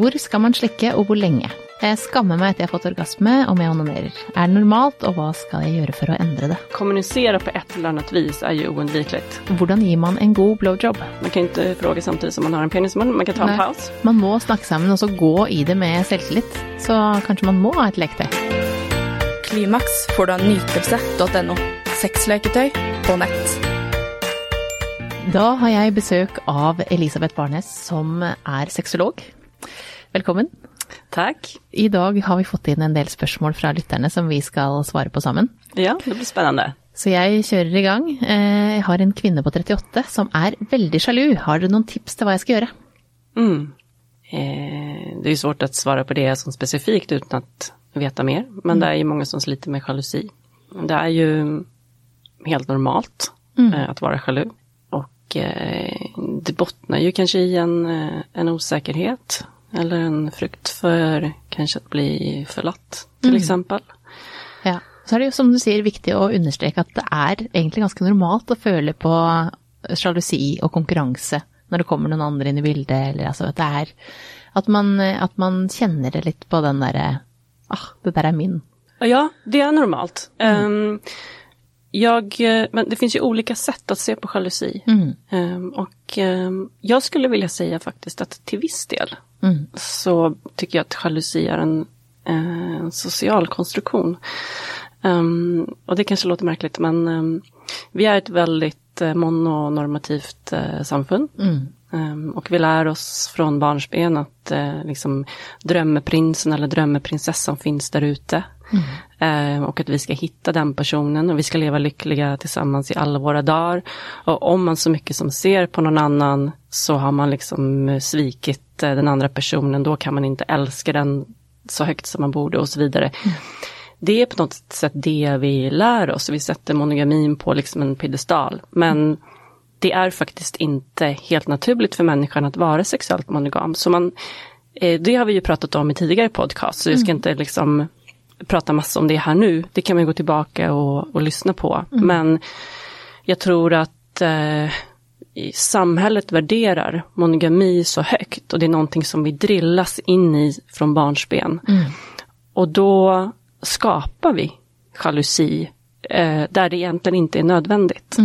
Hvor skal man slikke, og hvor lenge? Jeg skammer meg etter jeg har fått orgasme om jeg onanerer. Er det normalt, og hva skal jeg gjøre for å endre det? Kommunicera på ett eller annat vis är ju oundvikligt. Hvordan gir man en god blowjob? Man kan ju inte fråga samtidigt som man har en penis i munnen, man kan ta en Nej. paus. Man må snakke sammen og så gå i det med selvtillit. Så kanskje man må ha et leketøy. Klimaks får du av nytelse.no. Sexleketøy på nett. Da har jeg besøk av Elisabeth Barnes, som er sexolog. Velkommen. Tack. I dag har vi fått inn en del spørsmål fra lytterne som vi skal svare på sammen. Ja, det blir spännande. Så jeg kjører i gang. Eh, Jeg har en kvinne på 38 som er veldig sjalu. Har du noen tips til hva jeg skal gjøre? Mm. Eh, det är ju svårt att svara på det som specifikt utan att veta mer. Men det är ju många som sliter med jalusi. Det är ju helt normalt eh, att vara jalu. Och det bottnar ju kanske i en, en osäkerhet. Eller en frukt för kanske att bli förlatt till exempel. Ja. Så er det jo som du sier viktig å understreke at det er egentlig ganske normalt å føle på sjalusi og konkurranse når det kommer noen andre inn i bildet, eller altså at det er at man, at man kjenner det litt på den derre ah, det der er min. Ja, det är normalt. Ehm, jag, eh, men det finns ju olika sätt att se på jalusi. Ehm, och ehm, jag skulle vilja säga faktiskt att till viss del så tycker jag att jalusi är en, eh, en social konstruktion. Ehm, och det kanske låter märkligt men vi är ett väldigt eh, mononormativt eh, samfund. Ehm, och vi lär oss från barnsben att eh, liksom, drömmeprinsen eller drömmeprinsessan finns där ute. Ehm, och att vi ska hitta den personen och vi ska leva lyckliga tillsammans i alla våra dagar. Och om man så mycket som ser på någon annan så har man liksom eh, svikit eh, den andra personen. Då kan man inte älska den så högt som man borde och så vidare. Det är på något sätt det vi lär oss. Vi sätter monogamin på liksom en piedestal. Men det är faktiskt inte helt naturligt för människan att vara sexuellt monogam. Så man, det har vi ju pratat om i tidigare podcast, så jag ska inte liksom prata massa om det här nu. Det kan man gå tillbaka och, och lyssna på. Men jag tror att eh, samhället värderar monogami så högt och det är någonting som vi drillas in i från barnsben. Och då skapar vi jalusi eh, där det egentligen inte är nödvändigt.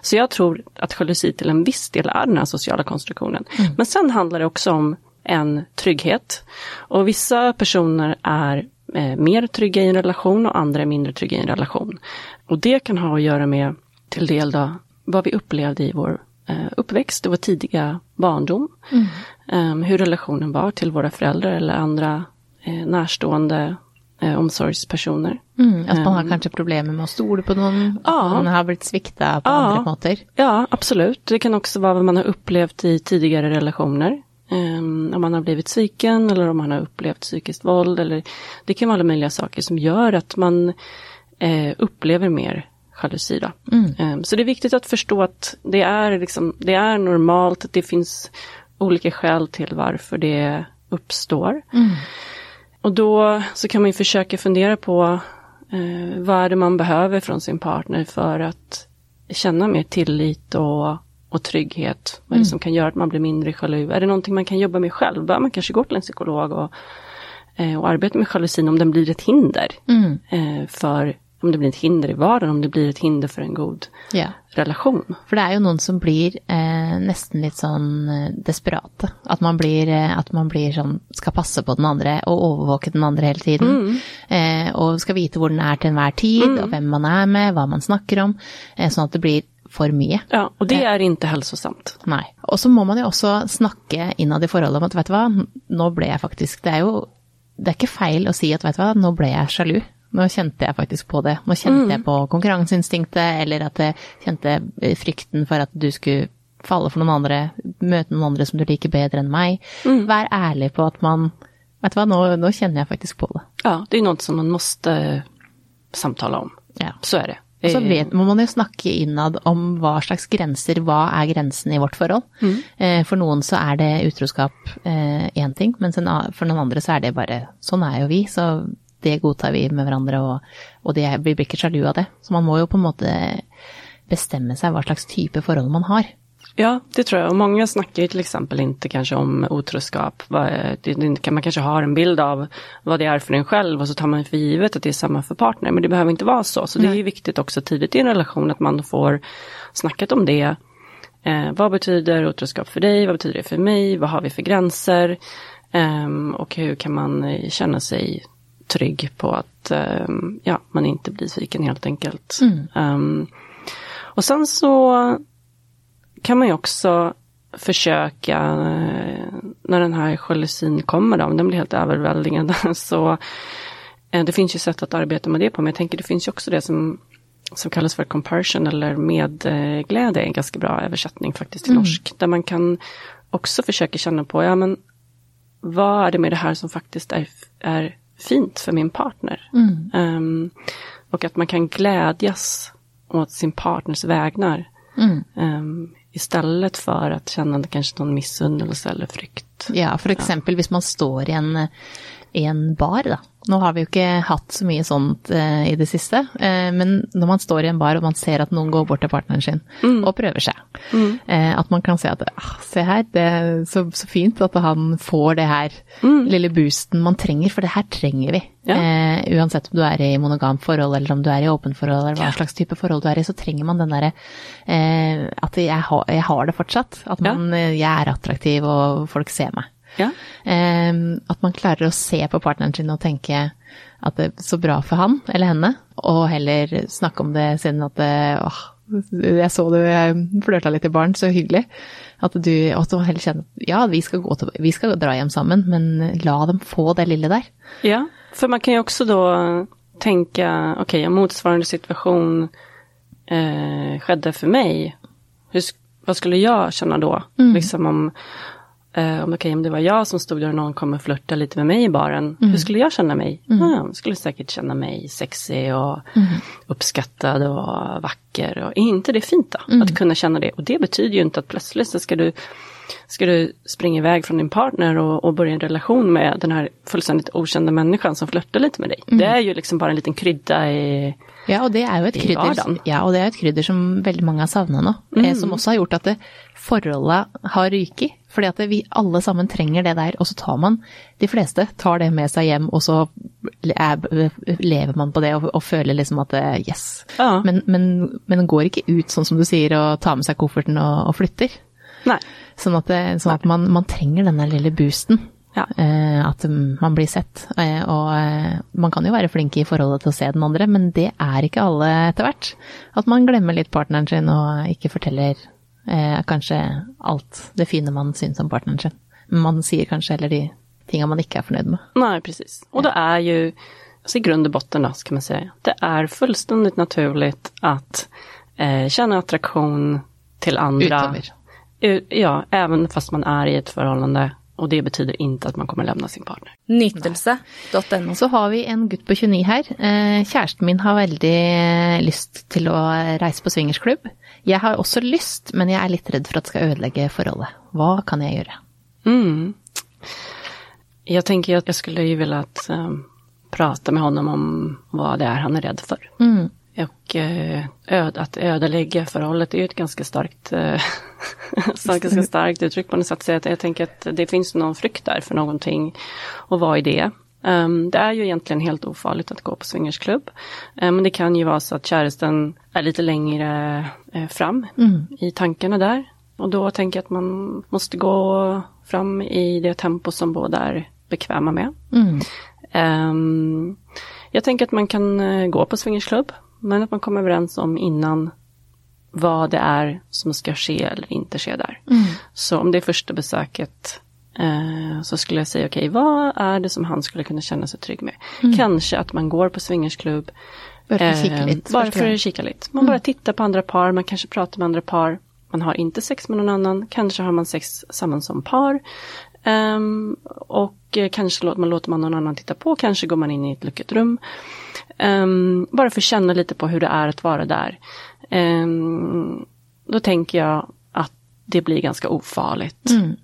Så jag tror att jalusi till en viss del är den här sociala konstruktionen. Men sen handlar det också om en trygghet. Och vissa personer är mer trygga i en relation och andra är mindre trygga i en relation. Och det kan ha att göra med till del då, vad vi upplevde i vår eh, uppväxt och vår tidiga barndom. Eh, hur relationen var till våra föräldrar eller andra eh, närstående eh, omsorgspersoner. Mm, at man har kanskje problemer med å stole på at Ja. man har blitt svikta på Ja. andre måter. Ja, absolut. Det kan också vara vad man har upplevt i tidigare relationer. Um, om man har blivit sviken eller om man har upplevt psykiskt våld. Eller, det kan vara alla möjliga saker som gör att man eh, upplever mer jalusi. Då. Ehm, så det är viktigt att förstå att det är, liksom, det är normalt, att det finns olika skäl till varför det uppstår. Och då så kan man ju försöka fundera på eh, vad är det man behöver från sin partner för att känna mer tillit och, och trygghet. Vad är det som kan göra att man blir mindre jalu? Är det någonting man kan jobba med själv? Bör man kanske gå till en psykolog och, eh, och arbeta med jalusin om den blir ett hinder? Eh, för om det blir ett hinder i vardagen, om det blir ett hinder för en god Ja. relation. For det er jo noen som blir eh, nesten litt sånn eh, desperate. At man blir, eh, at man blir sånn skal passe på den andre og overvåke den andre hele tiden. Eh, og skal vite hvor den er til enhver tid, og hvem man er med, hva man snakker om. Eh, sånn at det blir for mye. Ja, och det är inte hälsosamt. Nei. Og så må man jo også snakke innad i forholdet om at vet du hva, nå ble jeg faktisk Det er jo det er ikke feil å si at vet du hva, nå ble jeg sjalu. Nå kjente jeg faktisk på det. Nå kjente jeg på konkurranseinstinktet, eller at jeg kjente eh, frykten for at du skulle falle for noen andre, møte noen andre som du liker bedre enn meg. Vær ærlig på at man Vet du hva, nå, nå kjenner jeg faktisk på det. Ja, det är något som man måste samtala om. Ja. Så är det. Og så Eh, vet, må man jo snakke innad om hva slags grenser, hva er grensen i vårt forhold. Eh, for noen så er det utroskap én ting, mens for noen andre så er det bare sånn er jo vi, så det godtar vi med hverandre, og, og det, vi blir ikke sjalu av det. Så man må jo på en måte bestemme seg hva slags type forhold man har. Ja, det tror jag. Och många snackar ju till exempel inte kanske om otroskap. Man kanske har en bild av vad det är för en själv och så tar man för givet att det är samma för partner. Men det behöver inte vara så. Så Nej. det är ju viktigt också tidigt i en relation att man får snackat om det. Eh, vad betyder otroskap för dig? Vad betyder det för mig? Vad har vi för gränser? Eh, och hur kan man eh, känna sig trygg på att eh, ja, man inte blir sviken helt enkelt. Mm. Um, och sen så kan man ju också försöka, eh, när den här jalusin kommer då, om den blir helt överväldigande, så eh, det finns ju sätt att arbeta med det på, men jag tänker det finns ju också det som, som kallas för comparison eller medglädje, en ganska bra översättning faktiskt till mm. norsk, där man kan också försöka känna på, ja men vad är det med det här som faktiskt är, är fint för min partner? Mm. Um, och att man kan glädjas åt sin partners vägnar. Mm. Um, istället för att känna kanske någon missunnelse eller frykt. Ja, för exempel ja. man står i en, i en bar, då. Nu har vi ju inte haft så mycket sånt eh, i det sista, eh, men när man står i en bar och man ser att någon går bort till partnern sin mm. och prövar sig, mm. eh, att man kan säga att ah, se här, det är så, så fint att han får det här mm. lilla boosten man tränger, för det här tränger vi. Ja. Eh, oavsett om du är i monogamt förhåll eller om du är i öppen förhåll eller vad ja. slags typ av förhåll du är i, så tränger man den där eh, att jag har, jag har det fortsatt, att man, ja. Eh, jag är attraktiv och folk ser mig. Ja. Um, att man klarar att se på partnern sin och tänka att det är så bra för han eller henne. Och heller snacka om det sen att det, åh, jag såg det, jag flörtade lite i barn, så hyggligt. Att du, att du heller känner att ja, vi ska, gå till, vi ska dra hem samman, men la dem få det lilla där. Ja, för man kan ju också då tänka, okej, okay, om motsvarande situation eh, skedde för mig, hur, vad skulle jag känna då? Mm. Liksom om, Uh, om, okay, om det var jag som stod där och någon kom och flörtade lite med mig i baren, mm. hur skulle jag känna mig? Mm. Jag skulle säkert känna mig sexig och mm. uppskattad och vacker. Och, är inte det fint då? Mm. Att kunna känna det. Och det betyder ju inte att plötsligt så ska du, ska du springa iväg från din partner och, och börja en relation med den här fullständigt okända människan som flörtar lite med dig. Mm. Det är ju liksom bara en liten krydda i Ja, och det är ju ett krydder, ja, och det är ett krydder som väldigt många savnar nu. Eh, som också har gjort att det, förhållandet har rykt. Fordi at vi alle sammen trenger det der, og så tar man De fleste tar det med seg hjem, og så lever man på det og, og føler liksom at yes. Ja. Men, men, men går ikke ut sånn som du sier, og tar med seg kofferten og, og flytter. Nei. Sånn at, det, sånn at man, man, trenger denne lille boosten. Ja. Eh, at man blir sett. Eh, og eh, man kan jo være flink i forholdet til å se den andre, men det er ikke alle etter hvert. At man glemmer litt partneren sin og ikke forteller eh, kanske allt det fina man syns om partnern sin. Men man säger kanske heller de ting man inte är förnöjd med. Nej, precis. Och det är ju, alltså i grund och botten då, ska man säga, det är fullständigt naturligt att eh, känna attraktion till andra. Utöver. Ja, även fast man är i ett förhållande och det betyder inte att man kommer lämna sin partner. Nytelse.no. Så har vi en gutt på 29 här. Eh, kjæresten min har väldigt lust till att resa på swingersklubb. Jag har också lust, men jag är lite rädd för att det ska ödelägga förhållandet. Vad kan jag göra? Mm. Jag tänker att jag skulle ju vilja att, um, prata med honom om vad det är han är rädd för. Mm. Och uh, öd, att ödelägga förhållandet är ju ett ganska starkt, uh, ganska starkt uttryck på något sätt. Så jag, jag tänker att det finns någon frykt där för någonting. Och vad är det? Um, det är ju egentligen helt ofarligt att gå på swingersklubb. Um, men det kan ju vara så att käresten är lite längre uh, fram mm. i tankarna där. Och då tänker jag att man måste gå fram i det tempo som båda är bekväma med. Mm. Um, jag tänker att man kan uh, gå på swingersklubb, men att man kommer överens om innan vad det är som ska ske eller inte ske där. Mm. Så om det är första besöket så skulle jag säga, okej, okay, vad är det som han skulle kunna känna sig trygg med? Mm. Kanske att man går på swingersklubb. Bara för. Bara för att kika lite. Man mm. bara tittar på andra par, man kanske pratar med andra par. Man har inte sex med någon annan, kanske har man sex samman som par. Um, och kanske låter man, låter man någon annan titta på, kanske går man in i ett lucket rum. Um, bara för att känna lite på hur det är att vara där. Um, då tänker jag att det blir ganska ofarligt. Mm.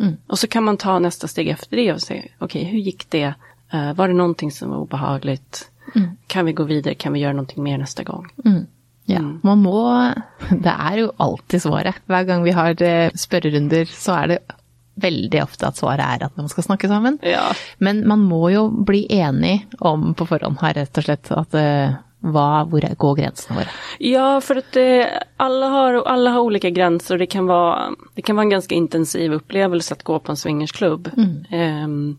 Mm. Och så kan man ta nästa steg efter det och säga, okej, okay, hur gick det? Uh, var det någonting som var obehagligt? Mm. Kan vi gå vidare? Kan vi göra någonting mer nästa gång? Mm. Ja, mm. man må Det är ju alltid svaret. Varje gång vi har eh, spørrerunder, så är det väldigt ofta att svaret är att man ska snacka samman. Ja. Men man må ju bli enig om på förhand här rätt och slett att uh, vad, går gränserna våra? Ja, för att det, alla, har, alla har olika gränser och det kan, vara, det kan vara en ganska intensiv upplevelse att gå på en swingersklubb. Mm. Um,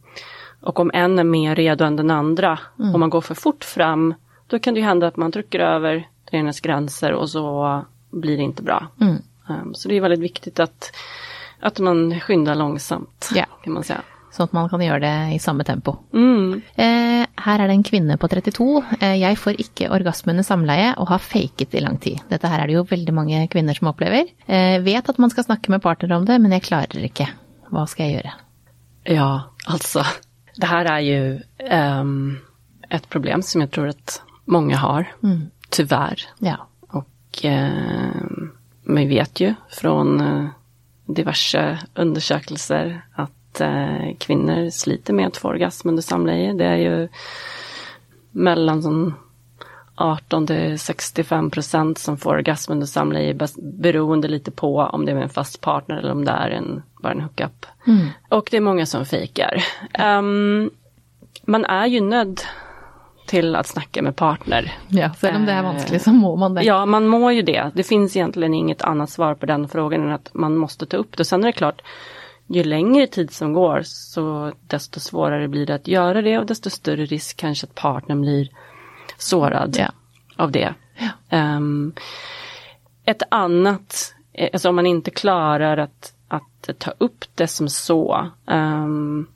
och om en är mer redo än den andra, mm. om man går för fort fram, då kan det hända att man trycker över deras gränser och så blir det inte bra. Mm. Um, så det är väldigt viktigt att, att man skyndar långsamt, ja. kan man säga. Så att man kan göra det i samma tempo. Mm. Eh, här är det en kvinna på 32. Eh, jag får inte orgasm under samleie och har fejkat i lång tid. Detta här är det ju väldigt många kvinnor som upplever. Eh, vet att man ska snacka med partner om det, men jag klarar det inte. Vad ska jag göra? Ja, alltså, det här är ju um, ett problem som jag tror att många har, mm. tyvärr. Ja. Och vi vet ju från uh, diverse undersökelser att eh, kvinnor sliter med att få orgasm under samleje. Det är ju mellan som 18 till 65 procent som får orgasm under samleje beroende lite på om det är med en fast partner eller om det är en, bara en hookup. Mm. Och det är många som fejkar. Um, man är ju nödd till att snacka med partner. Ja, sen om det är vanskligt så mår man det. Ja, man mår ju det. Det finns egentligen inget annat svar på den frågan än att man måste ta upp det. Sen är det klart, ju längre tid som går så desto svårare blir det att göra det och desto större risk kanske att partnern blir sårad ja. av det. Ja. Um, ett annat, alltså om man inte klarar att, att ta upp det som så, um,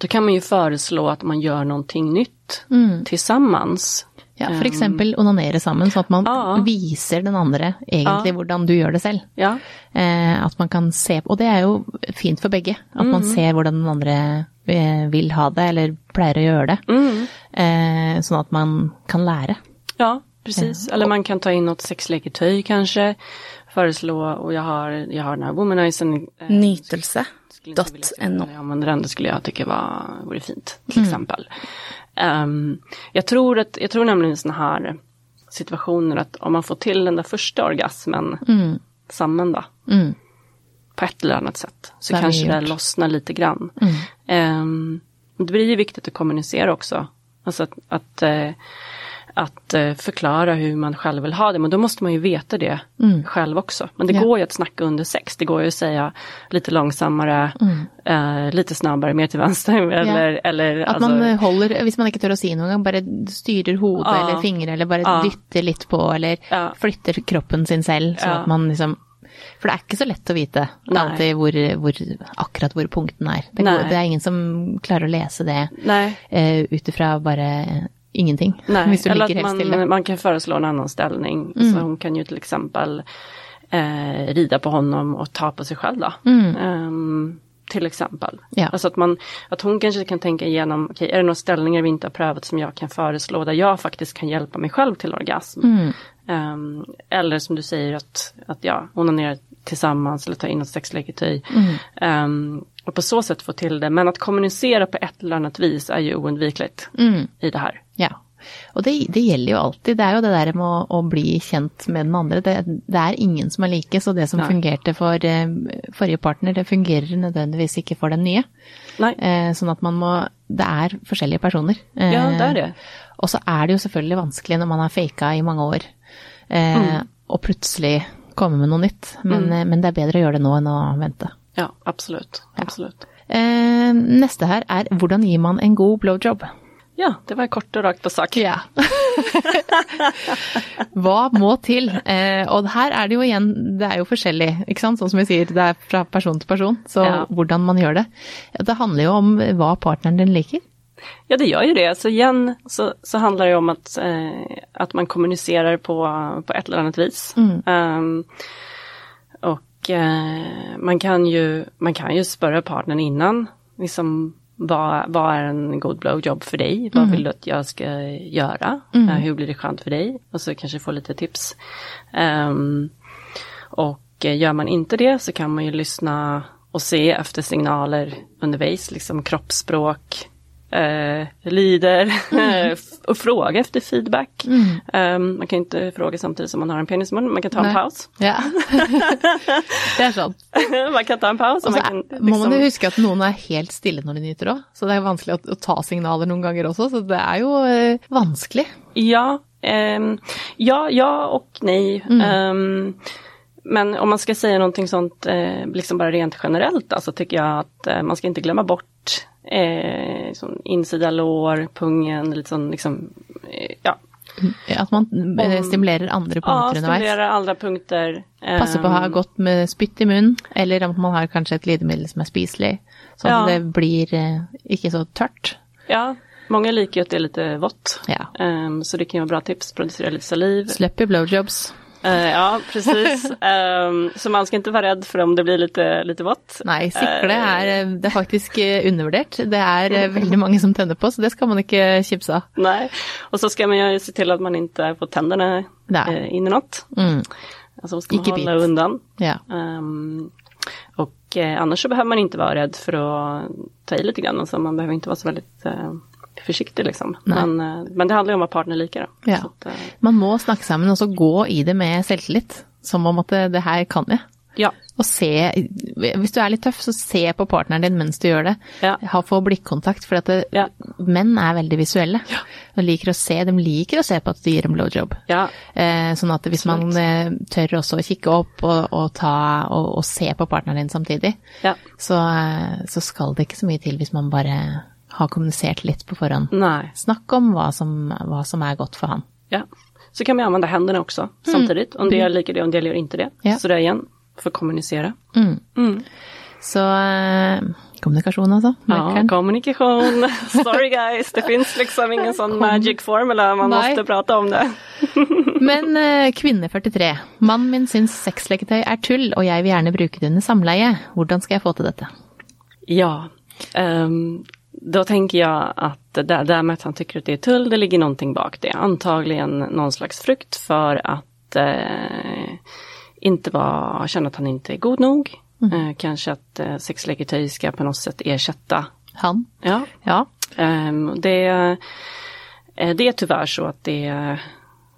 då kan man ju föreslå att man gör någonting nytt mm. tillsammans. Ja, för exempel onanere sammen, så att man ja. viser den andra egentligen ja. hur du gör det själv. Ja. Eh, att man kan se, och det är ju fint för bägge, att mm. man ser hur den andra eh, vill ha det eller plejer att göra det. Mm. Eh, så att man kan lära. Ja, precis. Eller man kan ta in något sexleketøy kanske, föreslå, och jag har, jag har den här womanizen. Eh, Nytelse.no. Ja, men den skulle jag tycka var, vore fint, till mm. exempel. Um, jag, tror att, jag tror nämligen i sådana här situationer att om man får till den där första orgasmen mm. samman då, mm. på ett eller annat sätt, så det kanske det lossnar lite grann. Mm. Um, det blir ju viktigt att kommunicera också. Alltså att, att uh, att eh, förklara hur man själv vill ha det. Men då måste man ju veta det mm. själv också. Men det ja. går ju att snacka under sex. Det går ju att säga lite långsammare, mm. eh, lite snabbare, mer till vänster. Eller, ja. eller, att alltså, man håller, om man inte törs säga någon gång, bara styr huvudet ja. eller fingrar eller bara ja. dytter lite på eller ja. flyttar kroppen sin själv. Så att man liksom för det är inte så lätt att veta alltid hvor, hvor, akkurat var punkten är. Det, går, det, är ingen som klarar att läsa det eh, utifrån bara ingenting. Nej, eller att man, man, kan föreslå en annan ställning. Mm. Så hon kan ju till exempel eh, rida på honom och ta på sig själv då. Mm. Um, till exempel. Ja. Alltså att, man, att hon kanske kan tänka igenom, okay, är det några ställningar vi inte har prövat som jag kan föreslå där jag faktiskt kan hjälpa mig själv till orgasm. Mm. Um, eller som du säger att, att ja, onanerar tillsammans eller ta in ett sexleketøy. Mm. Um, och på så sätt få till det. Men att kommunicera på ett eller annat vis är ju oundvikligt mm. i det här. Ja. Och det, det gäller ju alltid. Det är ju det där med att, att bli känt med den andra. Det, det, är ingen som är lika, så det som Nej. fungerade för eh, förra partner, det fungerar nödvändigtvis inte för den nya. Nej. Eh, så att man må, det är olika personer. Eh, ja, det är det. Och så är det ju såklart vanskligt när man har fejkat i många år. Eh, mm. Och plötsligt komma med något nytt. Men, mm. men det är bättre att göra det nu än att vänta. Ja, absolut. absolut. Ja. Eh, nästa här är, hur ger man en god blowjob? Ja, det var kort och rakt på sak. Ja. Vad må till? Eh, och här är det ju igen, det är ju forskjellig, ikke sant? Sånn som vi säger, det är från person till person. Så ja. hur man gör det. Det handlar ju om vad partnern din liker. Ja, det gör ju det. Så igen så, så handlar det om att, eh, att man kommunicerar på, på ett eller annat vis. Mm. Um, och eh, man, kan ju, man kan ju spöra partnern innan. Liksom, vad, vad är en god blowjob för dig? Vad mm. vill du att jag ska göra? Mm. Uh, hur blir det skönt för dig? Och så kanske få lite tips. Um, och uh, gör man inte det så kan man ju lyssna och se efter signaler undervis, liksom kroppsspråk, eh, lider mm. och fråga efter feedback. Mm. Um, man kan inte fråga samtidigt som man har en penismun, man kan ta en Nej. paus. Ja. det är sant. man kan ta en paus. Och så kan, liksom... må man ju huska att någon är helt stilla när de nyter då, så det är vanskligt att, att ta signaler någon gånger också, så det är ju eh, vanskligt. Ja, um, ja, ja och nej. Um, men om man ska säga någonting sånt, eh, liksom bara rent generellt, så alltså tycker jag att eh, man ska inte glömma bort eh, liksom insida lår, pungen, lite sån liksom, eh, ja. Att man om, stimulerar andra punkter Ja, stimulerar andra punkter. Passa på att ha ehm, gott med spytt i mun, eller att man har kanske ett läkemedel som är spisligt, så ja. att det blir eh, inte så tört. Ja, Många liker ju att det är lite vått. Ja. Um, så det kan vara bra tips, producera lite saliv. Släpp i blowjobs. Uh, ja, precis. Um, så man ska inte vara rädd för om det blir lite, lite vått. Nej, sikle är, det är faktiskt undervärderat. Det är väldigt många som tänder på, så det ska man inte chipsa. Nej, och så ska man ju se till att man inte får tänderna uh, in i något. Mm. Alltså ska man hålla bit. undan. Ja. Um, och eh, annars så behöver man inte vara rädd för att ta i lite grann. Alltså man behöver inte vara så väldigt försiktig liksom. Men, eh, men det handlar ju om att partner lika då. Ja. Att, eh, Man må snacka samman och så gå i det med självtillit. Som om att det, det här kan jag. Ja. Och se, om du är lite tuff så se på partnern din medan du gör det. Ja. Ha få blickkontakt för att det, ja. män är väldigt visuella. Ja. De liker att se, de liker att se på att du ger en blowjob. Ja. Eh, så att om man eh, tör också att kika upp och, och ta och, och, se på partnern din samtidigt. Ja. Så, eh, så ska det inte så mycket till om man bara har kommunicerat lite på förhand. Nej. Snacka om vad som, vad som är gott för han. Ja. Så kan man använda händerna också mm. samtidigt. Om det är lika det, om det gör inte det. Ja. Så det är igen, för att kommunicera. Mm. Mm. Så äh, kommunikation alltså? Ja, kommunikation. Sorry guys, det finns liksom ingen sån magic formula, man Nej. måste prata om det. Men äh, kvinne 43, mannen min syns sexleketøy är tull och jag vill gärna bruka det under samleie. Hur ska jag få till detta? Ja, um, då tänker jag att det där med att han tycker att det är tull, det ligger någonting bak det. Antagligen någon slags frukt för att eh, inte vara, känna att han inte är god nog. Mm. Eh, kanske att eh, sexleketöj ska på något sätt ersätta han. Ja. ja. Eh, det, eh, det är tyvärr så att det,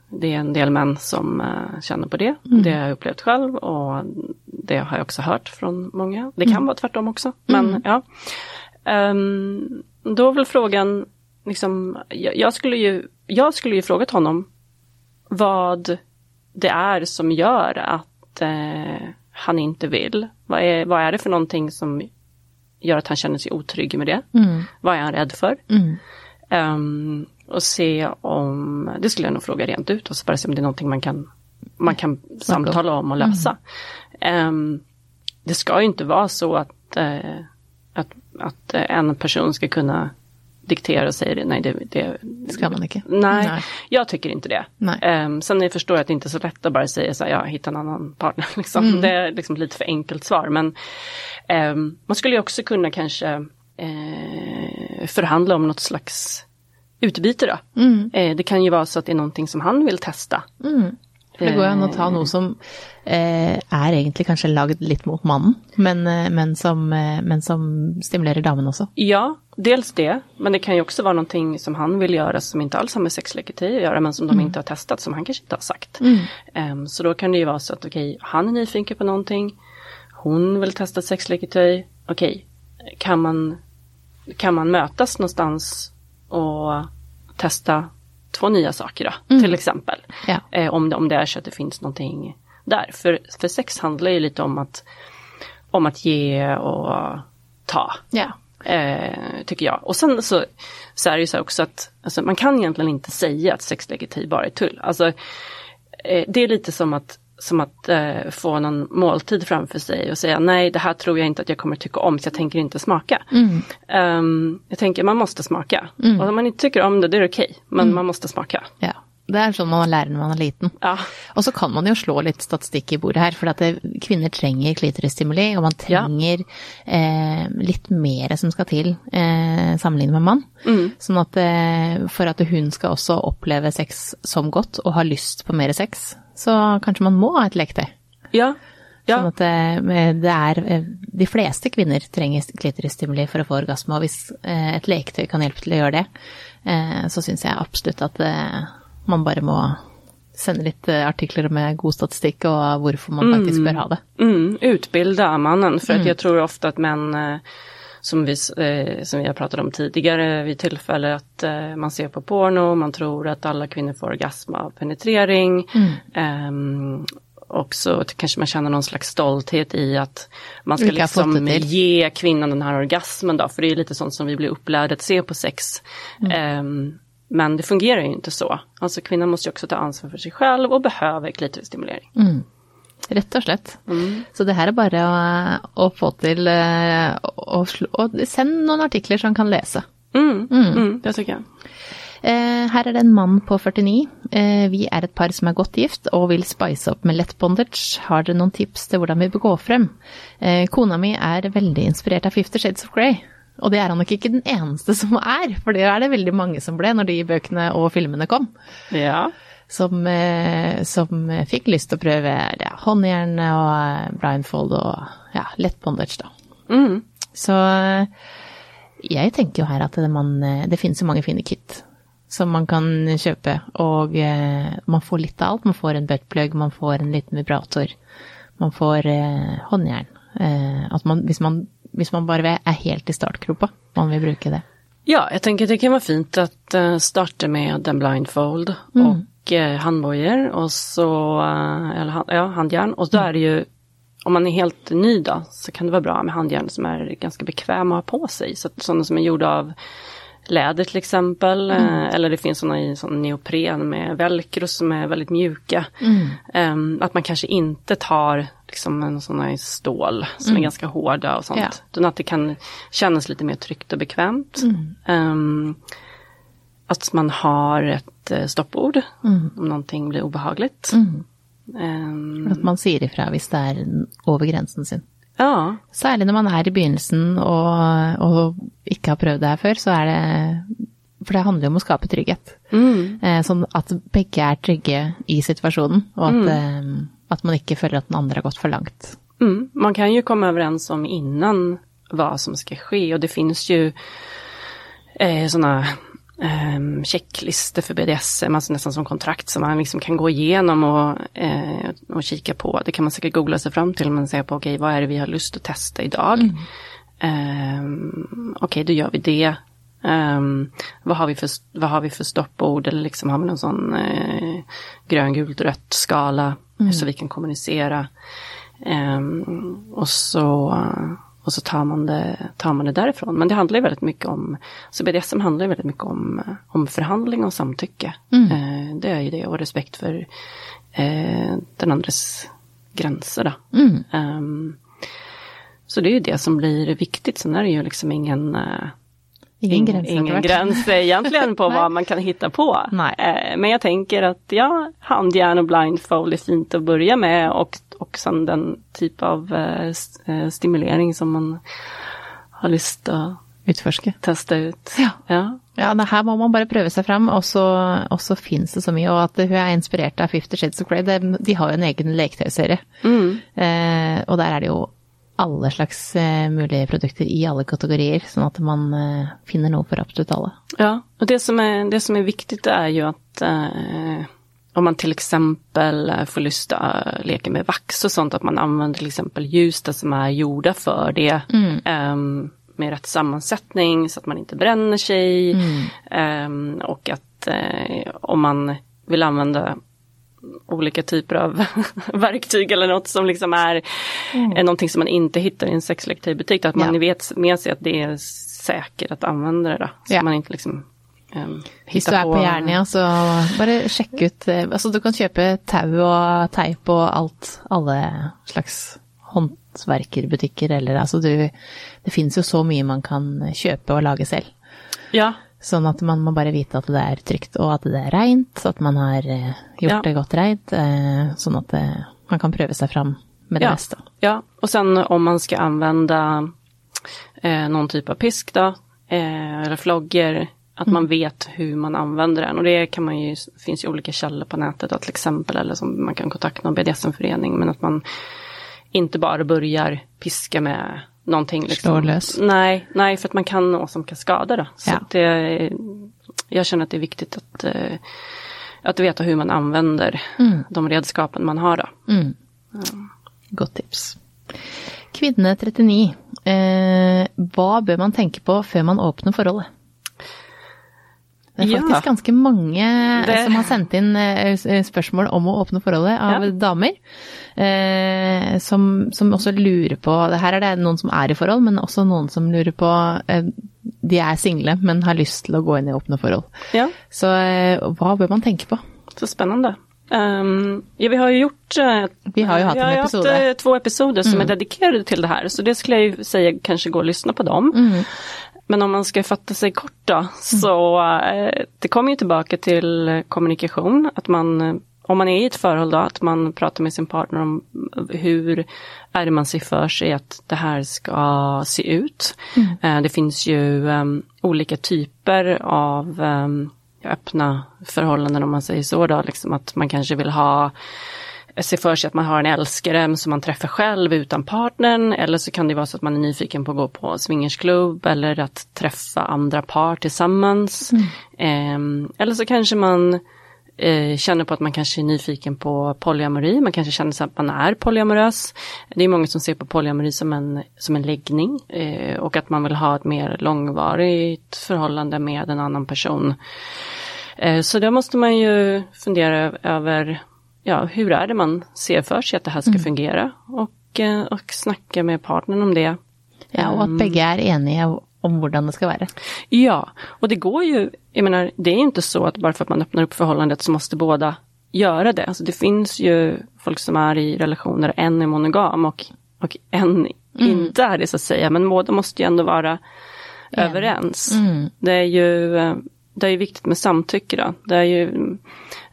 det är en del män som eh, känner på det. Mm. Det har jag upplevt själv och det har jag också hört från många. Det kan mm. vara tvärtom också. Men mm. ja. Um, då är väl frågan, liksom, jag, jag, skulle ju, jag skulle ju frågat honom vad det är som gör att eh, han inte vill. Vad är, vad är det för någonting som gör att han känner sig otrygg med det? Mm. Vad är han rädd för? Mm. Um, och se om, det skulle jag nog fråga rent ut och så bara se om det är någonting man kan, man kan samtala om och lösa. Mm. Um, det ska ju inte vara så att uh, att, att en person ska kunna diktera och säga det. Nej, det, det ska man inte. Nej, nej, jag tycker inte det. Nej. Um, sen jag förstår jag att det inte är så lätt att bara säga så här, ja, hitta en annan partner. Liksom. Mm. Det är liksom lite för enkelt svar. Men um, man skulle ju också kunna kanske uh, förhandla om något slags utbyte då. Mm. Uh, det kan ju vara så att det är någonting som han vill testa. Mm. Det går an att ta något som eh, är egentligen kanske lagd lite mot mannen, men, eh, men, som, eh, men som stimulerar damen också. Ja, dels det, men det kan ju också vara någonting som han vill göra som inte alls har med sexleketi att göra, men som mm. de inte har testat, som han kanske inte har sagt. Mm. Um, så då kan det ju vara så att okej, okay, han är nyfiken på någonting, hon vill testa sexleketi, okej, okay, kan, man, kan man mötas någonstans och testa två nya saker då, mm. till exempel. Ja. Eh, om, det, om det är så att det finns någonting där. För, för sex handlar ju lite om att, om att ge och ta. Ja. Eh, tycker jag. Och sen så, så är det ju så också att alltså, man kan egentligen inte säga att sexlegitiv bara är tull. Alltså, eh, det är lite som att som att eh, få någon måltid framför sig och säga nej det här tror jag inte att jag kommer tycka om så jag tänker inte smaka. Mm. Um, jag tänker man måste smaka. Mm. Och om man inte tycker om det, det är okej. Okay, men mm. man måste smaka. Ja. Det är så man lär när man är liten. Ja. Och så kan man ju slå lite statistik i bordet här, för att det, kvinnor tränger klitorisstimuli och man tränger ja. eh, lite mer som ska till eh, sammanlignet med man. Mm. Så att eh, för att hon ska också uppleva sex som gott och ha lust på mer sex, så kanske man må ha ett lekte. Ja. Ja. Sånn at det, det, er De fleste kvinner trenger klitorisstimuli for å få orgasme, og hvis et leketøy kan hjelpe til å gjøre det, så syns jeg absolutt at man bare må sende litt artikler med god statistikk og hvorfor man faktisk bør ha det. Mm, utbilda mannen, för mm. att jag tror ofta att män som vi, eh, som vi har pratat om tidigare vid tillfälle att eh, man ser på porno, man tror att alla kvinnor får orgasm av penetrering. Mm. Eh, och så kanske man känner någon slags stolthet i att man ska liksom ge kvinnan den här orgasmen då, för det är lite sånt som vi blir upplärda att se på sex. Mm. Ehm, men det fungerar ju inte så. Alltså kvinnan måste också ta ansvar för sig själv och behöver klitorisstimulering. Mm. Rett og slett. Mm. Så det her er bare å, å få til eh, å, å, Send noen artikler som han kan lese. Mm. Mm. mm. Det tycker jeg. Eh, her er det en mann på 49. Eh, vi er et par som er godt gift og vil spice opp med lett bondage. Har dere noen tips til hvordan vi bør gå frem? Kona mi er veldig inspirert av Fifty Shades of Grey. Og det er han nok ikke den eneste som er, for det er det veldig mange som ble når de bøkene og filmene kom. Ja som, eh, som fikk lyst til å prøve ja, håndjern og eh, blindfold og ja, lett bondage, da. Mm. Så eh, jeg tenker jo her at det, man, det finnes jo mange fine kit som man kan kjøpe, og man får litt av alt. Man får en buttplug, man får en liten vibrator, man får håndjern. at man, hvis, man, hvis man bare er helt i startgropa, man vil bruke det. Ja, jag tänker det kan vara fint att starta med en blindfold mm. och Eh, handbojor och så, eh, eller ja, handjärn. Och då är det ju, om man är helt ny då, så kan det vara bra med handjärn som är ganska bekväma att ha på sig. Så sådana som är gjorda av läder till exempel. Mm. Eh, eller det finns sådana i sån neopren med velcro som är väldigt mjuka. Mm. Um, att man kanske inte tar liksom en sån i stål som mm. är ganska hårda och sånt. Ja. Utan att det kan kännas lite mer tryggt och bekvämt. Um, att man har ett eh, stoppord mm. om någonting blir obehagligt. Mm. Um, at man sier ifra hvis det er over grensen sin. Ja. Særlig når man er i begynnelsen og, og ikke har prøvd det her før, så er det For det handler jo om å skape trygghet. Mm. Eh, sånn at begge er trygge i situasjonen, og at, eh, at, man ikke føler at den andre har gått for langt. Mm. Man kan ju komma överens om innan vad som ska ske och det finns ju eh, sådana eh, checklistor för BDSM, alltså nästan som kontrakt som man liksom kan gå igenom och, eh, och kika på. Det kan man säkert googla sig fram till, men säga på okej, okay, vad är det vi har lust att testa idag? Mm. Eh, okej, okay, då gör vi det. Um, vad, har vi för, vad har vi för stoppord eller liksom har vi någon sån eh, grön, gult, rött skala mm. så vi kan kommunicera. Um, och så och så tar man, det, tar man det därifrån. Men det handlar ju väldigt mycket om, så BDSM handlar ju väldigt mycket om, om förhandling och samtycke. Mm. Eh, det är ju det och respekt för eh, den andres gränser. Då. Mm. Um, så det är ju det som blir viktigt. Sen är det ju liksom ingen uh, Ingen gräns, ingen gräns egentligen på vad man kan hitta på. Eh, men jag tänker att ja, handjärn och blindfold är fint att börja med och, och sen den typ av eh, eh, stimulering som man har lust att Utforske. Testa ut. Ja. ja. ja det her må man bare prøve seg fram, og så, og så fins det så mye. Og at hun er inspirert av Fifty Shades of Grey, de har jo en egen leketøyserie. Mm. Eh, og der er det jo alle slags eh, mulige produkter i alle kategorier, sånn at man eh, finner noe for absolutt alle. Ja, och det som är, det som är viktigt är ju att eh, om man till exempel eh, får lysta leka med vax och sånt, att man använder till exempel ljus som är gjorda för det. Mm. Eh, med rätt sammansättning så att man inte bränner sig. Mm. och att eh, om man vill använda olika typer av verktyg eller något som liksom är, mm. någonting som man inte hittar i en sexlektivbutik. Att man ja. vet med sig att det är säkert att använda det. Då, så ja. man inte liksom um, Hvis du er på, på Jernia, så bare sjekk ut eh, altså Du kan kjøpe tau og teip og alt, alle slags håndverkerbutikker eller altså du Det finnes jo så mye man kan kjøpe og lage selv. Ja, Sånn at man må bare vite at det er trygt, og at det er reint, at man har eh, gjort ja. det godt reint. Eh, sånn at man kan prøve seg fram med det ja. meste. Ja, och sen om man ska använda eh, någon typ av pisk då, eh, eller flogger, att mm. man vet hur man använder den. Och det kan man ju, finns ju olika källor på nätet då, till exempel, eller som man kan kontakta någon BDSM-förening, men att man inte bara börjar piska med någonting. Liksom. lös. Nej, nej, för att man kan nå som kan skada. Då. Så Ja. det, jag känner att det är viktigt att, eh, att veta hur man använder de redskapen man har. Då. Mm. Godt tips. Kvinne 39. Eh, hva bør man tenke på før man åpner forholdet? Det er Ja. faktisk ganske mange Det- som har sendt inn eh, s- spørsmål om å åpne forholdet av Ja. damer. Eh, som, som også lurer på det Her er det noen som er i forhold, men også noen som lurer på eh, De er single, men har lyst til å gå inn i åpne forhold. Ja, Så eh, hva bør man tenke på? så spännande. Ehm, ja, vi har ju gjort, eh, Vi har ju haft vi har episode. Haft, eh, två episoder som är dedikerade till det här, så det skulle jag ju säga kanske gå och lyssna på dem. Men om man ska fatta sig kort då, så eh, det kommer ju tillbaka till eh, kommunikation, att man eh, om man är i ett förhåll då, att man pratar med sin partner om hur är det man ser för sig att det här ska se ut. Eh, Det finns ju em, olika typer av em, öppna förhållanden om man säger så då, liksom att man kanske vill ha se för sig att man har en älskare som man träffar själv utan partnern eller så kan det vara så att man är nyfiken på att gå på swingersklubb eller att träffa andra par tillsammans. Ehm, eller så kanske man eh, känner på att man kanske är nyfiken på polyamori, man kanske känner sig att man är polyamorös. Det är många som ser på polyamori som en, som en läggning eh, och att man vill ha ett mer långvarigt förhållande med en annan person. Eh, Så då måste man ju fundera över, ja, hur är det man ser för sig att det här ska fungera? Och, eh, och snacka med partnern om det. Ja, og at begge er enige om hvordan det skal være. Ja, och det går ju, jag menar, det är inte så att bara för att man öppnar upp förhållandet så måste båda göra det. Alltså det finns ju folk som är i relationer, en är monogam och, och en inte är det så att säga, men båda måste ju ändå vara överens. Det är ju eh, det är viktigt med samtycke då. Det är ju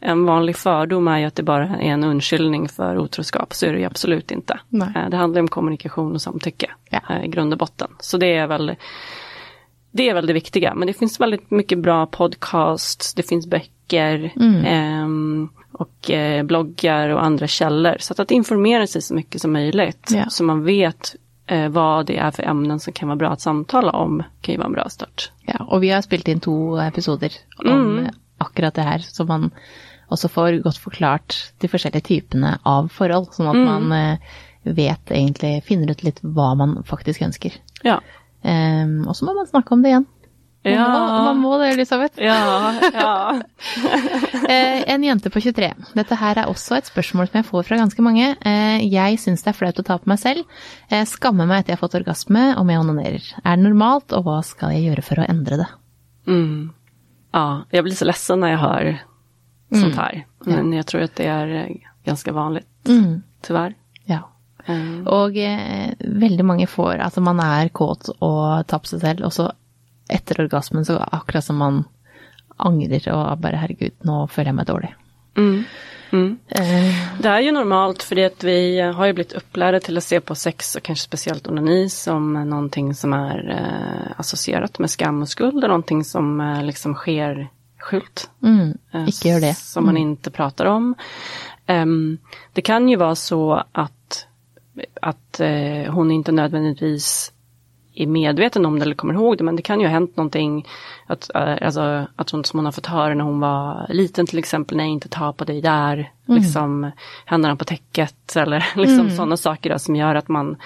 en vanlig fördom är ju att det bara är en undskyldning för otroskap. Så är det ju absolut inte. Nej. Eh, Det handlar om kommunikation och samtycke Ja. eh, i grund och botten. Så det är väl det är väl det viktiga. Men det finns väldigt mycket bra podcasts, det finns böcker ehm, och eh, bloggar och andra källor. Så att, att informera sig så mycket som möjligt. Ja. Så man vet eh, vad det är för ämnen som kan vara bra att samtala om. kan ju vara en bra start. Ja, og vi har spilt inn to episoder om Mm. akkurat det her, så man også får godt forklart de forskjellige typene av forhold, sånn at Mm. man eh, vet egentlig, finner ut litt hva man faktisk ønsker. Ja. Um, og så må man snakke om det igjen. Man, Ja. må, man må det, Elisabeth. Ja, ja. Eh, en jente på 23. Dette her er også et spørsmål som jeg får fra ganske mange. Eh, jeg syns det er flaut å ta på meg selv. Eh, skammer meg etter jeg har fått orgasme om jeg onanerer. Er det normalt, og hva skal jeg gjøre for å endre det? Mm. ja, jag blir så ledsen när jag hör sånt här. Men jag tror att det är eh, ganska vanligt, Mm. tyvärr. Ja. Eh, Og eh, veldig mange får Altså, man er kåt og tar på seg selv, og så etter orgasmen så akkurat som man angrer og bare herregud, nå føler jeg meg dårlig. Mm. Mm. Eh, Det är ju normalt för det att vi har ju blivit upplärda till att se på sex och kanske speciellt onani som någonting som är eh, associerat med skam och skuld och någonting som eh, liksom sker skjult. mm, eh, ikke gjør det. Som man inte pratar om. Ehm, det kan ju vara så att, att eh, hon inte nödvändigtvis är medveten om det eller kommer ihåg det, men det kan ju ha hänt någonting, att, eh, alltså, att hon, som hon har fått höra när hon var liten till exempel, nej inte ta på dig där, liksom händerna på täcket eller liksom sådana saker då, som gör att man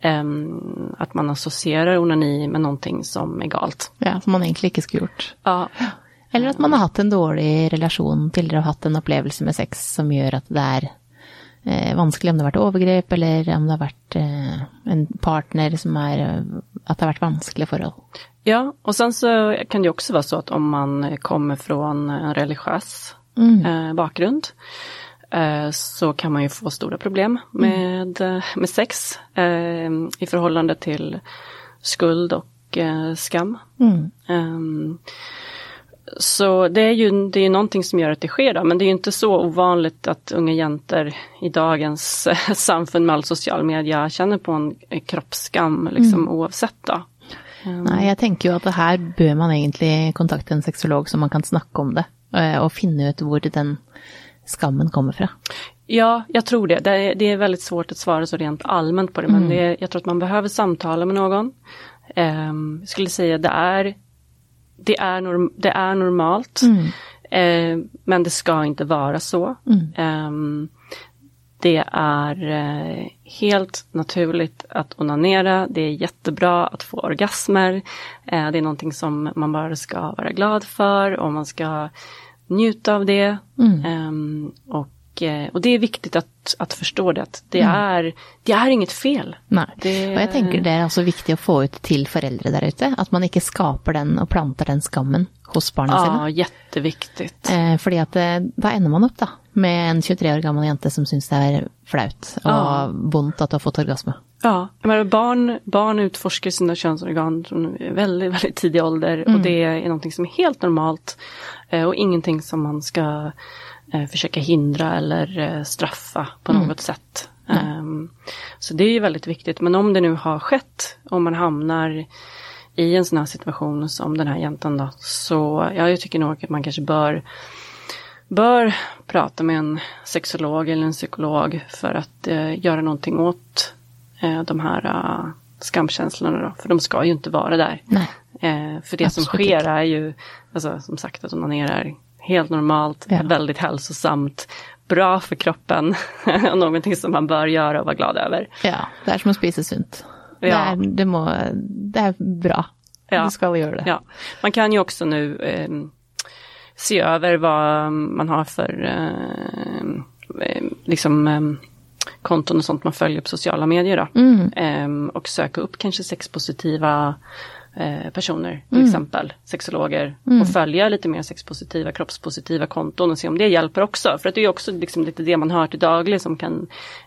ehm, att man associerar onani med någonting som är galt. Ja, som man egentlig ikke skulle gjort. Ja, Eller at man har hatt en dårlig relasjon tidligere og hatt en opplevelse med sex som gjør at det er eh, vanskelig, om det har vært overgrep, eller om det har vært eh, en partner som er eh, At det har vært vanskelige forhold. Ja, och sen så kan det också vara så att om man kommer från en religiös eh, bakgrund eh, så kan man ju få stora problem med, eh, med sex i förhållande till skuld och skam. Mm. Så det är ju det är någonting som gör att det sker då, men det är ju inte så ovanligt att unga jäntor i dagens samfund med all social media känner på en kroppsskam liksom oavsett då. Nei, jeg tenker jo at her bør man egentlig kontakte en sexolog så man kan snakke om det, eh, og finne ut hvor den skammen kommer fra. Ja, jag tror det. Det är, det är väldigt svårt att svara så rent allmänt på det, men det är, jag tror att man behöver samtala med någon. Um, jag skulle säga det är, det är, norm, det är normalt, uh, men det ska inte vara så. Um, det är uh, helt naturligt att onanera, det är jättebra att få orgasmer. Uh, det är någonting som man bara ska vara glad för och man ska njuta av det. Um, och Eh, och det är viktigt att, att förstå det, att det, mm. är, det är inget fel. Nej. Det... Och jag tänker det är också viktigt att få ut till föräldrar där ute, att man inte skapar den och plantar den skammen hos barnen ja, sina. Ja, jätteviktigt. Eh, för att eh, då ändrar man upp då, med en 23 år gammal jente som syns det är flaut och ja. ont att har fått orgasm. Ja, men barn, barn utforskar sina könsorgan från väldigt, väldigt tidig ålder mm. och det är någonting som är helt normalt eh, och ingenting som man ska försöka hindra eller eh, straffa på mm. något sätt. Um, så det är ju väldigt viktigt. Men om det nu har skett, om man hamnar i en sån här situation som den här jäntan då, så ja, jag tycker nog att man kanske bör bör prata med en sexolog eller en psykolog för att eh, göra någonting åt eh, de här uh, skamkänslorna då, för de ska ju inte vara där. Eh, för det Absolut. som sker är ju, alltså, som sagt att onanerar helt normalt, ja. väldigt hälsosamt, bra för kroppen och någonting som man bör göra och vara glad över. Ja, det är som att spisa sunt. Ja. Det, är, det, må, det är bra. Ja. Du ska göra det. Ja. Man kan ju också nu eh, se över vad man har för eh, liksom eh, konton och sånt man följer på sociala medier. Då. Mm. Eh, och söka upp kanske sexpositiva Eh, personer, till mm. exempel sexologer, mm. och följa lite mer sexpositiva, kroppspositiva konton och se om det hjälper också. För att det är också liksom lite det man hör till daglig som kan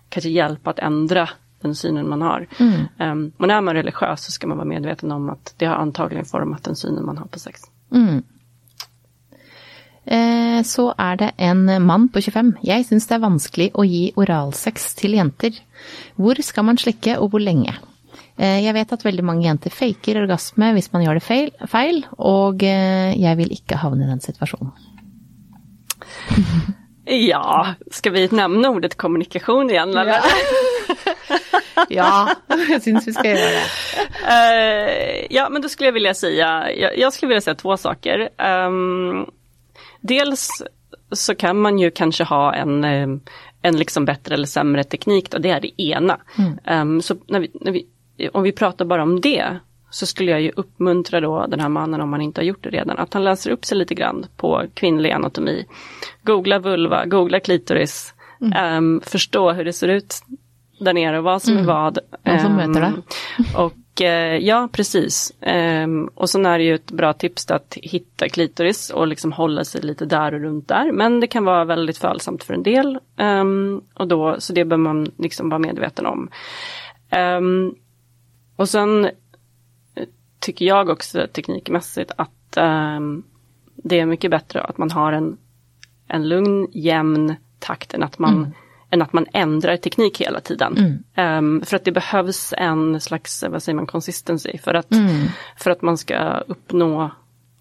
kanske hjälpa att ändra den synen man har. Mm. Um, och när man är religiös så ska man vara medveten om att det har antagligen format den synen man har på sex. Mm. Eh, så är det en man på 25. Jag syns det är vanskligt att ge oralsex till jenter. Var ska man slicka och hur länge? Eh, jag vet att väldigt många jenter fejkar orgasm om man gör det fel, och eh, jag vill inte hamna i den situationen. Ja, ska vi nämna ordet kommunikation igen? Eller? Ja. ja, jag syns vi ska göra det. Uh, ja, men då skulle jag vilja säga, jag, jag skulle vilja säga två saker. Um, dels så kan man ju kanske ha en, en liksom bättre eller sämre teknik, då, det är det ena. Mm. Um, så när vi, när vi om vi pratar bara om det så skulle jag ju uppmuntra då den här mannen om han inte har gjort det redan, att han läser upp sig lite grann på kvinnlig anatomi. Googla vulva, googla klitoris, mm. um, förstå hur det ser ut där nere och vad som mm. är vad. Vad som möter det. Ehm, och uh, ja, precis. Um, och sen är det ju ett bra tips att hitta klitoris och liksom hålla sig lite där och runt där. Men det kan vara väldigt följsamt för en del. Um, och då, så det bör man liksom vara medveten om. Och sen eh, tycker jag också teknikmässigt att um, det är mycket bättre att man har en, en lugn, jämn takt än att man mm. än att man ändrar teknik hela tiden. Mm. Um, för att det behövs en slags, vad säger man, consistency för att, mm. för att man ska uppnå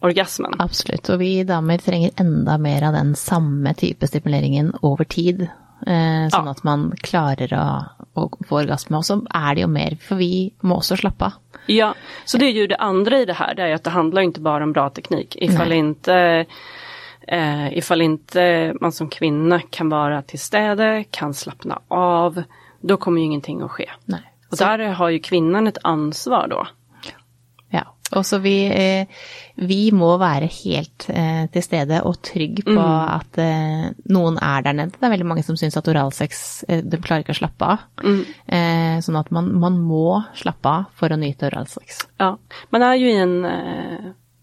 orgasmen. Absolut, och vi damer tränger ända mer av den samma typ av stimuleringen över tid. Eh, sånn ja. at man klarer å, å, få orgasme. Och så är det ju mer, för vi måste slappa Ja, så det är ju det andra i det här, det är att det handlar inte bara om bra teknik. Ifall Nej. inte eh, ifall inte man som kvinna kan vara till städe, kan slappna av, då kommer ju ingenting att ske. Nej. Och så. där har ju kvinnan ett ansvar då. Och så vi, eh, vi må være helt eh, til stede og trygg på mm. at eh, noen er der nede. Det er veldig mange som syns at oralsex de klarer ikke å slappe av. Mm. Sånn at man, man, må slappe av for å nyte oralsex. Ja, man är ju i en,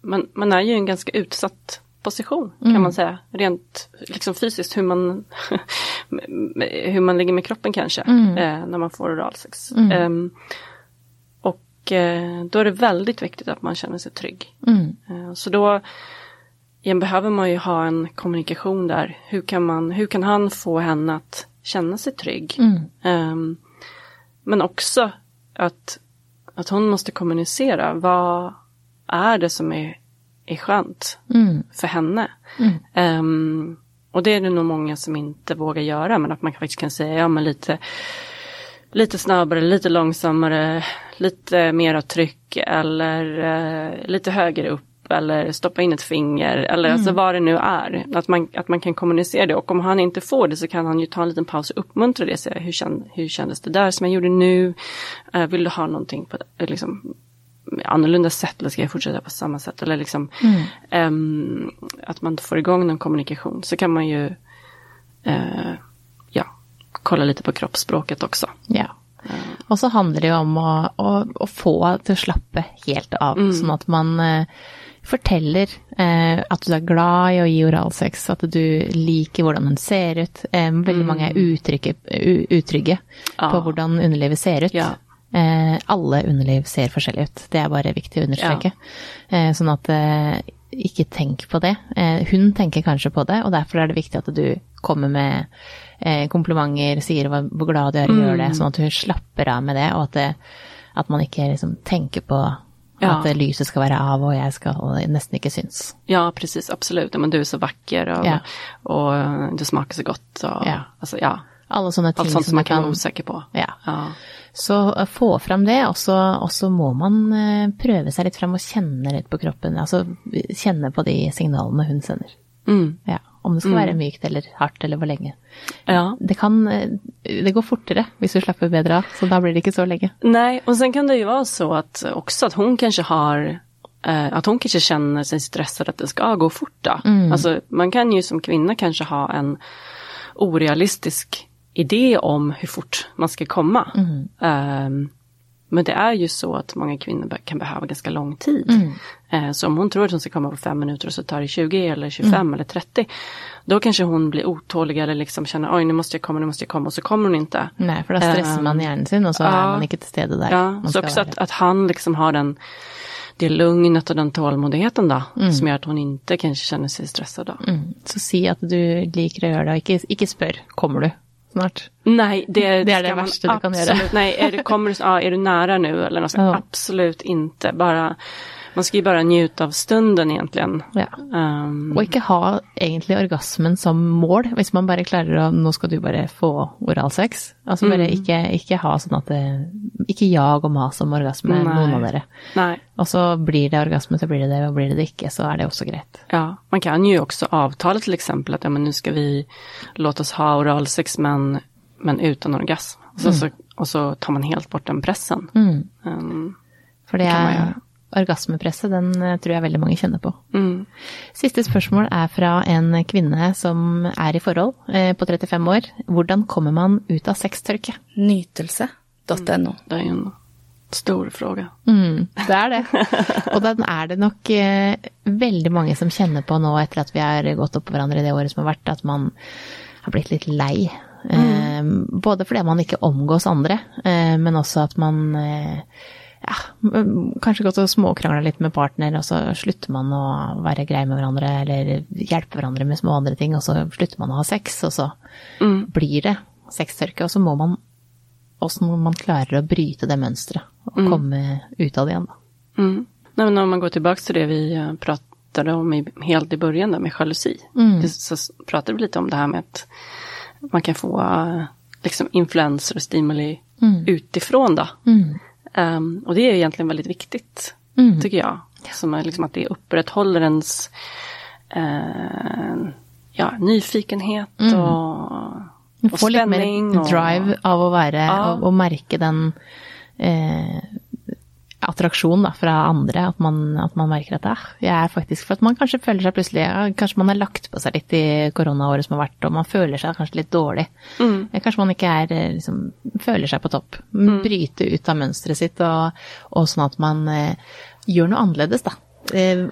man, man ju i en ganska utsatt position kan mm. man säga. Rent liksom fysiskt hur man, hur man ligger med kroppen kanske mm. eh, när man får oralsex. Um, Eh, då är det väldigt viktigt att man känner sig trygg. Mm. Eh, så då igen, behöver man ju ha en kommunikation där. Hur kan, man, hur kan han få henne att känna sig trygg? Mm. Um, men också att, att hon måste kommunicera. Vad är det som är, är skönt mm. för henne? Um, och det är det nog många som inte vågar göra, men att man faktiskt kan säga, ja men lite lite snabbare, lite långsammare, lite mera tryck eller eh, lite högre upp eller stoppa in ett finger eller alltså mm. alltså vad det nu är. Att man, att man kan kommunicera det och om han inte får det så kan han ju ta en liten paus och uppmuntra det. Säga, hur, känd, hur kändes det där som jag gjorde nu? Uh, vill du ha någonting på liksom, annorlunda sätt eller ska jag fortsätta på samma sätt? Eller liksom mm. um, att man får igång någon kommunikation. Så kan man ju ja, kolla lite på kroppsspråket också. Ja. Och så handlar det ju om att, att, att få det att slappa helt av, mm. så att man eh, forteller eh, at du er glad i å gi oralsex, at du liker hvordan den ser ut. Eh, veldig mm. mange er utrygge, utrygge ja. på hvordan underlivet ser ut. Ja. Alle underliv ser forskjellig ut, det er bare viktig å understreke. Ja. Eh, sånn at eh, ikke tenk på det. Eh, hun tenker kanskje på det, og derfor er det viktig at du kommer med komplimenter, sier hvor glad du i å gjøre det, mm. sånn at hun slapper av med det, og at, det, at man ikke liksom tenker på Ja. Att lyset ska vara av och jag ska och nästan inte syns. Ja, precis, absolut. Men du är så vacker och, ja. och du smakar så gott. Och, ja. Alltså, ja. Alla sådana ting Allt sånt som man kan vara osäker på. Ja. ja. Så få fram det, och så, och så må man uh, pröva sig lite fram och känna lite på kroppen. Alltså känna på de signalerna hon sänder. Mm. Ja. Om det ska mm. vara mjukt eller hårt eller hur länge. Ja. Det, kan, eh, det går fortare om du släpper bättre så då blir det inte så länge. Nej, och sen kan det ju vara så att också att hon kanske har eh, att hon kanske känner sig stressad att det ska gå fort. Mm. Alltså, man kan ju som kvinna kanske ha en orealistisk idé om hur fort man ska komma. Mm. Um, men det är ju så att många kvinnor kan behöva ganska lång tid. Mm. Eh, så om hon tror att hon ska komma på fem minuter och så tar det 20 eller 25 mm. eller 30. Då kanske hon blir otålig eller liksom känner oj nu måste jag komma, nu måste jag komma och så kommer hon inte. Nej för då stressar man hjärnan sin och så ja, är man inte till stede där. Ja, så också att, att, han liksom har den det lugnet och den tålmodigheten då, mm. som gör att hon inte kanske känner sig stressad då. Mm. Så säg att du liker att göra det och inte, inte spör, kommer du? Snart. Nej, det, det är det värsta du kan göra. Nej, är, det, kommer, ja, är du nära nu eller något? Ja. Absolut inte. Bara, man ska ju bara njuta av stunden egentligen. Ja. Um, och inte ha egentligen orgasmen som mål. Om man bara klarar att, nu ska du bara få oralsex. Alltså mm. bara inte, inte ha så att det, inte jag och mas om orgasm med någon av er. Nej. Och så blir det orgasm så blir det det och blir det det inte så är det också grejt. Ja, man kan ju också avtala till exempel att ja, men nu ska vi låta oss ha oralsex men, men utan orgasm. Och så, mm. så, och så tar man helt bort den pressen. Mm. Um, För det, det är orgasmepresset, den eh, tror jag väldigt många känner på. Mm. Siste spørsmål är från en kvinna som är i förhållande eh, på 35 år. Hur kommer man ut av sextørke? Nytelse.no. Mm. Det är en stor fråga. Mm, det är det. Och den är det nog eh, väldigt många som känner på nu efter att vi har gått upp på varandra i det året som har varit, att man har blivit lite lei. Mm. Eh, både för att man inte omgås andra, eh, men också att man ja, kanske gått och småkrangla lite med partner och så slutar man att vara grei med varandra eller hjälpa varandra med små andra ting och så slutar man att ha sex och så mm. blir det sextörke och så må man också man klarar att bryta det mönstret och mm. komma ut av det igen. Mm. Nej, men om man går tillbaka till det vi eh, pratade om i, helt i början där med jalusi. Mm. Så pratade vi lite om det här med att man kan få eh, liksom influenser och stimuli mm. utifrån då. Um, och det är egentligen väldigt viktigt, mm. tycker jag. Som är liksom att det upprätthåller ens uh, ja, nyfikenhet mm. och, och spänning. lite mer drive och, av att vara ja. och, och märka den eh, attraksjon da, fra andre. At man, at man, merker at ah, jeg er faktisk For at man kanskje føler seg plutselig ja, Kanskje man har lagt på seg litt i koronaåret som har vært, og man føler seg kanskje litt dårlig. Mm. Kanskje man ikke er eh, liksom, føler seg på topp. Mm. Bryte ut av mønsteret sitt, og, og, sånn at man eh, gjør noe annerledes, da. Eh,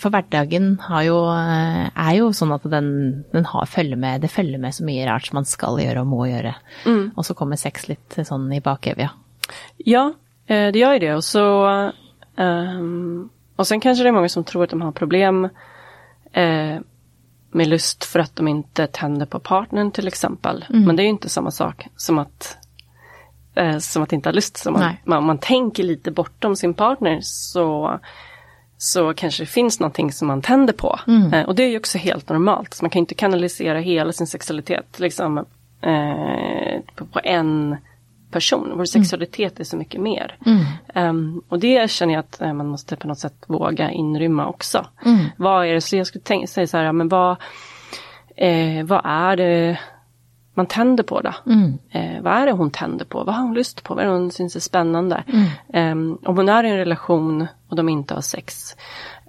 for hverdagen jo, eh, er jo sånn at den, den har, følger med, det følger med så mye rart som man skal gjøre og må gjøre. Mm. Og så kommer sex litt sånn i bakevja. Ja, Eh, det gör ju det och så um, och sen kanske det är många som tror att de har problem eh, med lust för att de inte tänder på partnern till exempel. Mm. Men det är ju inte samma sak som att eh, som att inte ha lust. Så man, man, man, tänker lite bortom sin partner så, så kanske det finns någonting som man tänder på. Mm. Eh, och det är ju också helt normalt. Så man kan inte kanalisera hela sin sexualitet liksom, eh, på, på, en person. Vår mm. sexualitet är så mycket mer. Mm. Um, och det känner jag att uh, man måste på något sätt våga inrymma också. Mm. Vad är det, så jag skulle tänka, säga så här, men vad, eh, vad är det man tänder på då? Mm. Eh, vad är det hon tänder på? Vad har hon lust på? Vad är det hon syns är spännande? Um, om hon är i en relation och de inte har sex.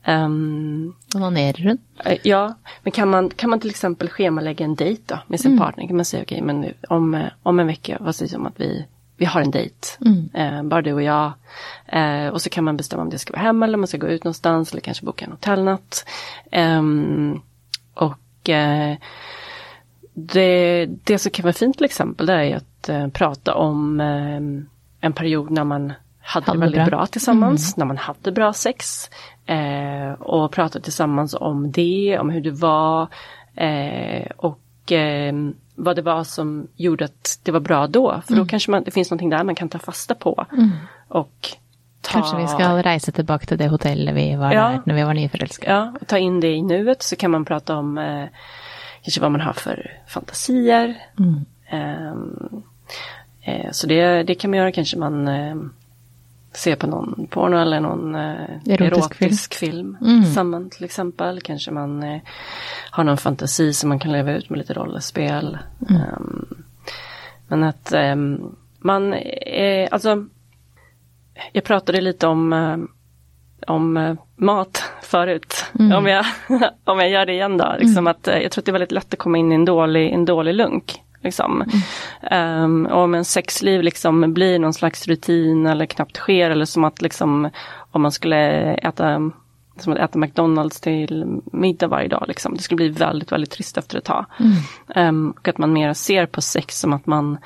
Um, Onanerar hon? Uh, ja, men kan man, kan man till exempel schemalägga en dejt då med sin mm. partner? Kan man säga okej, okay, men om, eh, om en vecka, vad sägs om att vi vi har en dejt, mm. eh, bara du och jag. Eh, och så kan man bestämma om det ska vara hemma eller om man ska gå ut någonstans eller kanske boka en hotellnatt. Eh, och eh, det, det som kan vara fint till exempel det är att prata om en period när man hade, hade det väldigt bra, bra tillsammans, mm. när man hade bra sex. och prata tillsammans om det, om hur det var. och vad det var som gjorde att det var bra då. För mm. då kanske man, det finns någonting där man kan ta fasta på. Mm. Och ta... Kanske vi ska resa tillbaka till det hotellet vi var ja. där när vi var nyförälskade. Ja, och ta in det i nuet så kan man prata om eh, kanske vad man har för fantasier. Mm. Um, eh, så det, det kan man göra kanske man eh, se på någon porno eller någon eh, erotisk, erotisk, film, film mm. samman till exempel. Kanske man eh, har någon fantasi som man kan leva ut med lite rollspel. Mm. Um, men att um, man, eh, alltså jag pratade lite om, uh, om uh, mat förut. Mm. Om, jag, om jag gör det igen då. Liksom mm. att, jag tror att det är väldigt lätt att komma in i en dålig, en dålig lunk. Liksom. Mm. Um, och om en sexliv liksom blir någon slags rutin eller knappt sker eller som att liksom om man skulle äta som att äta McDonalds till middag varje dag. Liksom. Det skulle bli väldigt, väldigt trist efter ett tag. Mm. Um, och att man mer ser på sex som att man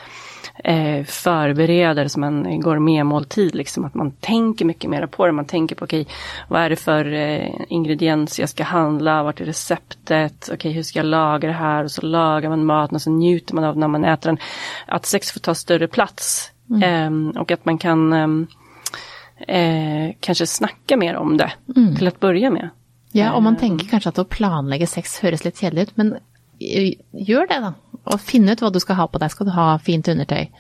eh, förbereder som en gourmetmåltid. Liksom, att man tänker mycket mer på det. Man tänker på okej, okay, vad är det för eh, ingredienser jag ska handla? Vart är receptet? Okej, okay, hur ska jag laga det här? Och så lagar man maten och så njuter man av när man äter den. Att sex får ta större plats. Mm. Eh, och att man kan ehm, eh, kanske snacka mer om det mm. till att börja med. Ja, och man eh, tänker kanske att att planlägga sex hörs lite kedligt ut, men eh, gör det då. Och finn ut vad du ska ha på dig. Ska du ha fint undertöj?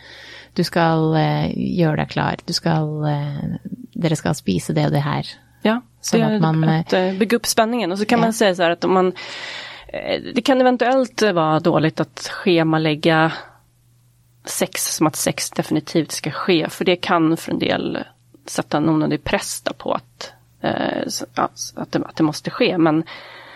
Du ska eh, göra dig klar. Du ska, eh, dere ska spisa det och det här. Ja, så att man, att eh, bygga upp spänningen. Och så kan ja. man säga så här att om man det kan eventuellt vara dåligt att schemalägga sex som att sex definitivt ska ske. För det kan för en del sätta en onödig press på att, eh, att, det, att det måste ske. Men,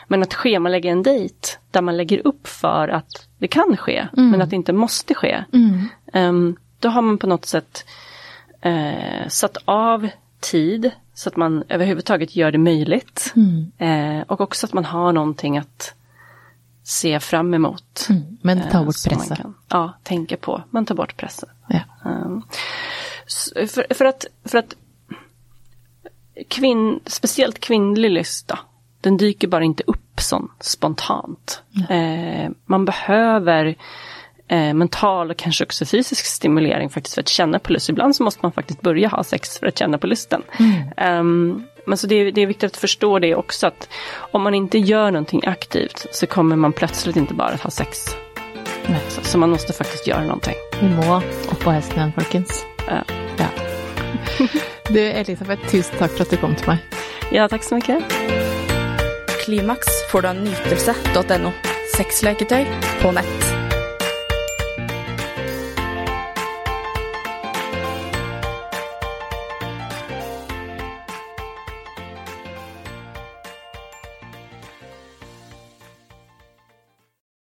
men att schemalägga en dejt där man lägger upp för att det kan ske, mm. men att det inte måste ske. Mm. Um, då har man på något sätt eh, satt av tid så att man överhuvudtaget gör det möjligt. Mm. Eh, och också att man har någonting att se fram emot. Mm. Men ta bort eh, pressen. ja, tänka på. Man tar bort pressen. Ja. Um, för, för, att, för att kvinn, speciellt kvinnlig lust då, den dyker bara inte upp sån spontant. Eh, man behöver eh, mental och kanske också fysisk stimulering faktiskt för att känna på lust. Ibland så måste man faktiskt börja ha sex för att känna på lusten. Mm. Um, men så det är, det är viktigt att förstå det också att om man inte gör någonting aktivt så kommer man plötsligt inte bara att ha sex. Så, så, man måste faktiskt göra någonting. Vi må upp på hästen folkens. Ja. Du Elisabeth, tusen tack för att du kom till mig. Ja, tack så mycket. Klimax får du av nytelse.no. Sexleketøy på nett.